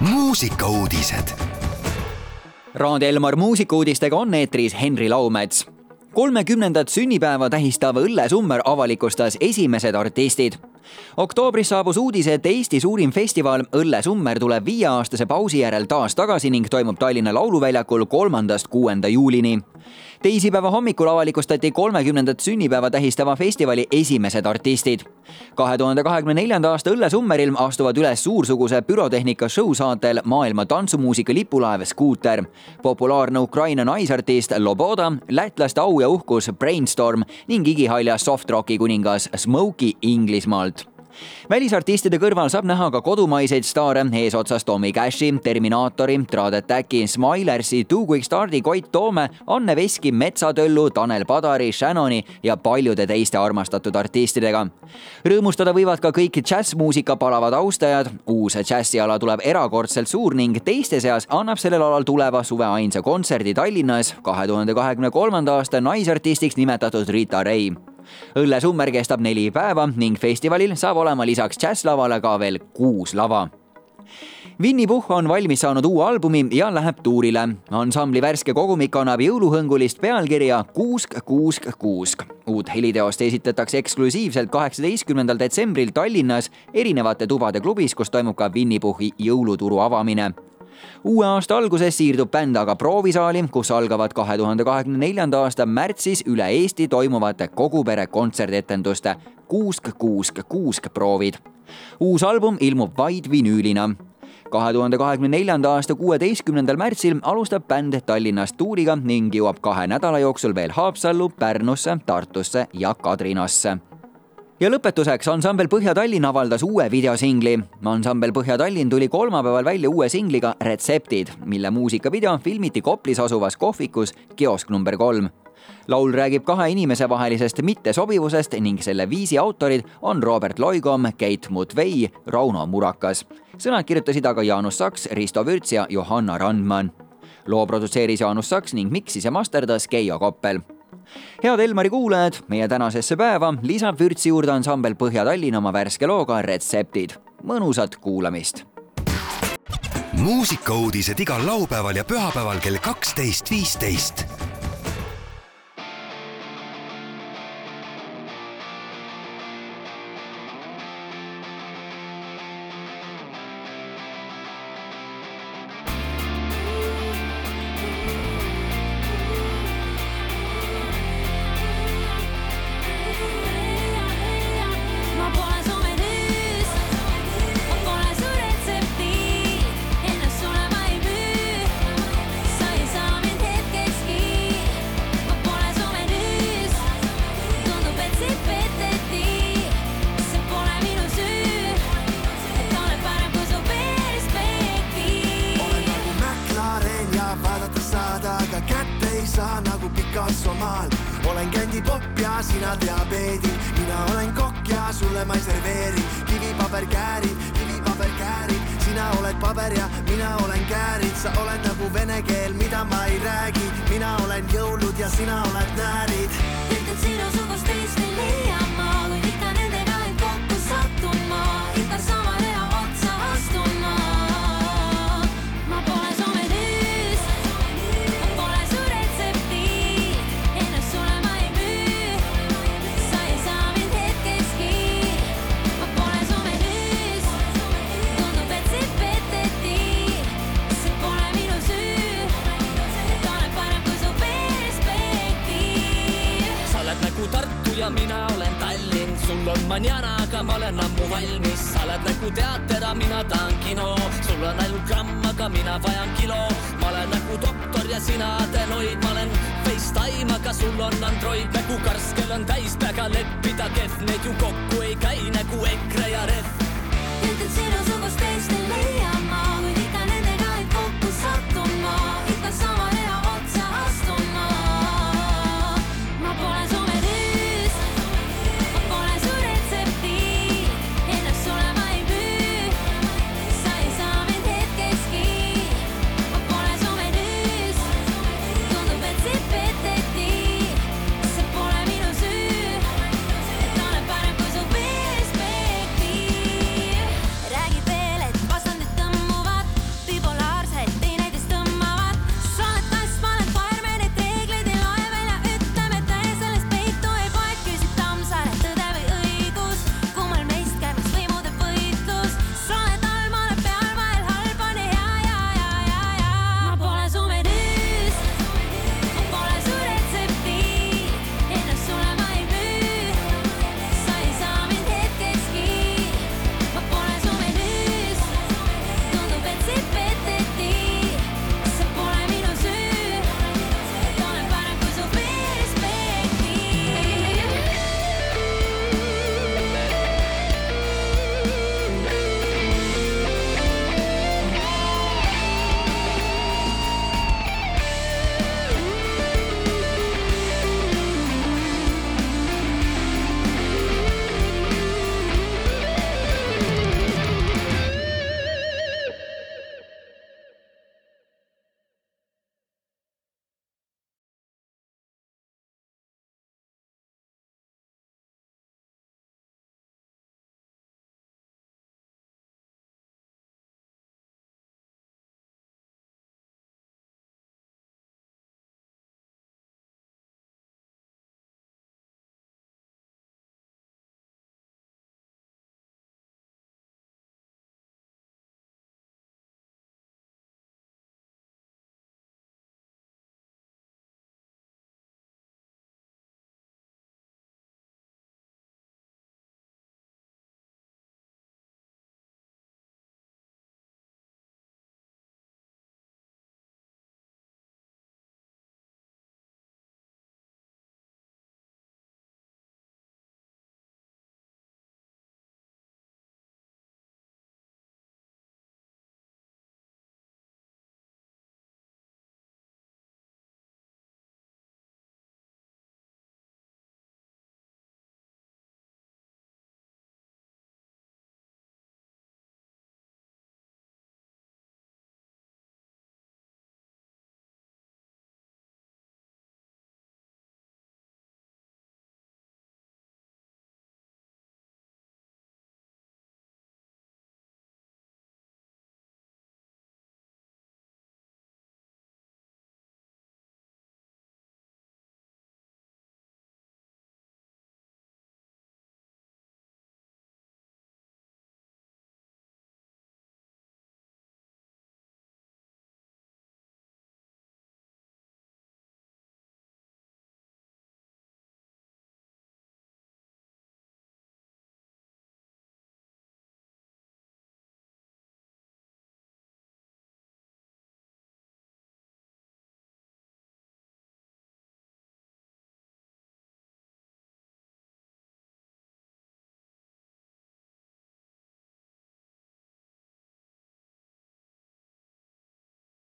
muusikauudised. Raadio Elmar muusikauudistega on eetris Henri Laumets. kolmekümnendat sünnipäeva tähistav õllesummer avalikustas esimesed artistid oktoobris saabus uudis, et Eesti suurim festival Õllesummer tuleb viieaastase pausi järel taas tagasi ning toimub Tallinna Lauluväljakul kolmandast kuuenda juulini teisipäeva hommikul avalikustati kolmekümnendat sünnipäeva tähistava festivali esimesed artistid. kahe tuhande kahekümne neljanda aasta õllesummeril astuvad üles suursuguse pürotehnika show saatel maailma tantsumuusika lipulaev Scooter, populaarne Ukraina naisartist Loboda, lätlaste au ja uhkus Brainstorm ning igihaljas soft rocki kuningas Smokey Inglismaalt välisartistide kõrval saab näha ka kodumaiseid staare eesotsas Tommy Cashi, Terminaatori, Trad Attacki, Smilersi, Two Quick Stardi, Koit Toome, Anne Veski, Metsatöllu, Tanel Padari, Shannoni ja paljude teiste armastatud artistidega. rõõmustada võivad ka kõik džässmuusika palavad austajad. uus džässiala tuleb erakordselt suur ning teiste seas annab sellel alal tuleva suve ainsa kontserdi Tallinnas kahe tuhande kahekümne kolmanda aasta naisartistiks nimetatud Rita Ray õllesummer kestab neli päeva ning festivalil saab olema lisaks džässlavale ka veel kuus lava Winny Puhh on valmis saanud uue albumi ja läheb tuurile. ansambli värske kogumik annab jõuluhõngulist pealkirja Kuusk, kuusk, kuusk. uut heliteost esitatakse eksklusiivselt kaheksateistkümnendal detsembril Tallinnas erinevate tubade klubis, kus toimub ka Winny Puhhi jõuluturu avamine uue aasta alguses siirdub bänd aga proovisaali, kus algavad kahe tuhande kahekümne neljanda aasta märtsis üle Eesti toimuvate kogupere kontsertetenduste Kuusk, kuusk, kuusk proovid. uus album ilmub vaid vinüülina kahe tuhande kahekümne neljanda aasta kuueteistkümnendal märtsil alustab bänd Tallinnast tuuriga ning jõuab kahe nädala jooksul veel Haapsallu, Pärnusse, Tartusse ja Kadrinasse ja lõpetuseks ansambel Põhja-Tallinn avaldas uue videosingli. ansambel Põhja-Tallinn tuli kolmapäeval välja uue singliga Retseptid, mille muusikavideo filmiti Koplis asuvas kohvikus Kiosk number kolm. laul räägib kahe inimese vahelisest mittesobivusest ning selle viisi autorid on Robert Loigom, Keit Mutvei, Rauno Murakas. sõnad kirjutasid aga Jaanus Saks, Risto Vürts ja Johanna Randman. loo produtseeris Jaanus Saks ning miksis ja masterdas Keijo Koppel head Elmari kuulajad, meie tänasesse päeva lisab vürtsi juurde ansambel Põhja-Tallinn oma värske looga Retseptid. mõnusat kuulamist. muusikauudised igal laupäeval ja pühapäeval kell kaksteist, viisteist sa nagu Picasso maal. olen candipopp ja sina diabeedil, mina olen kokk ja sulle ma ei serveeri. Kivipaberkäärid, kivipaberkäärid, sina oled paber ja mina olen käärid, sa oled nagu vene keel, mida ma ei räägi, mina olen jõulud ja sina oled näärid. Tartu ja mina olen Tallinn, sul on manjana, aga ma olen ammu valmis, sa oled nagu teater, aga mina tahan kino, sul on ainult gramm, aga mina vajan kilo, ma olen nagu doktor ja sina adenoid, ma olen FaceTime, aga sul on Android. Nagu karsk, kel on täis peaga leppida, kehv. Neid ju kokku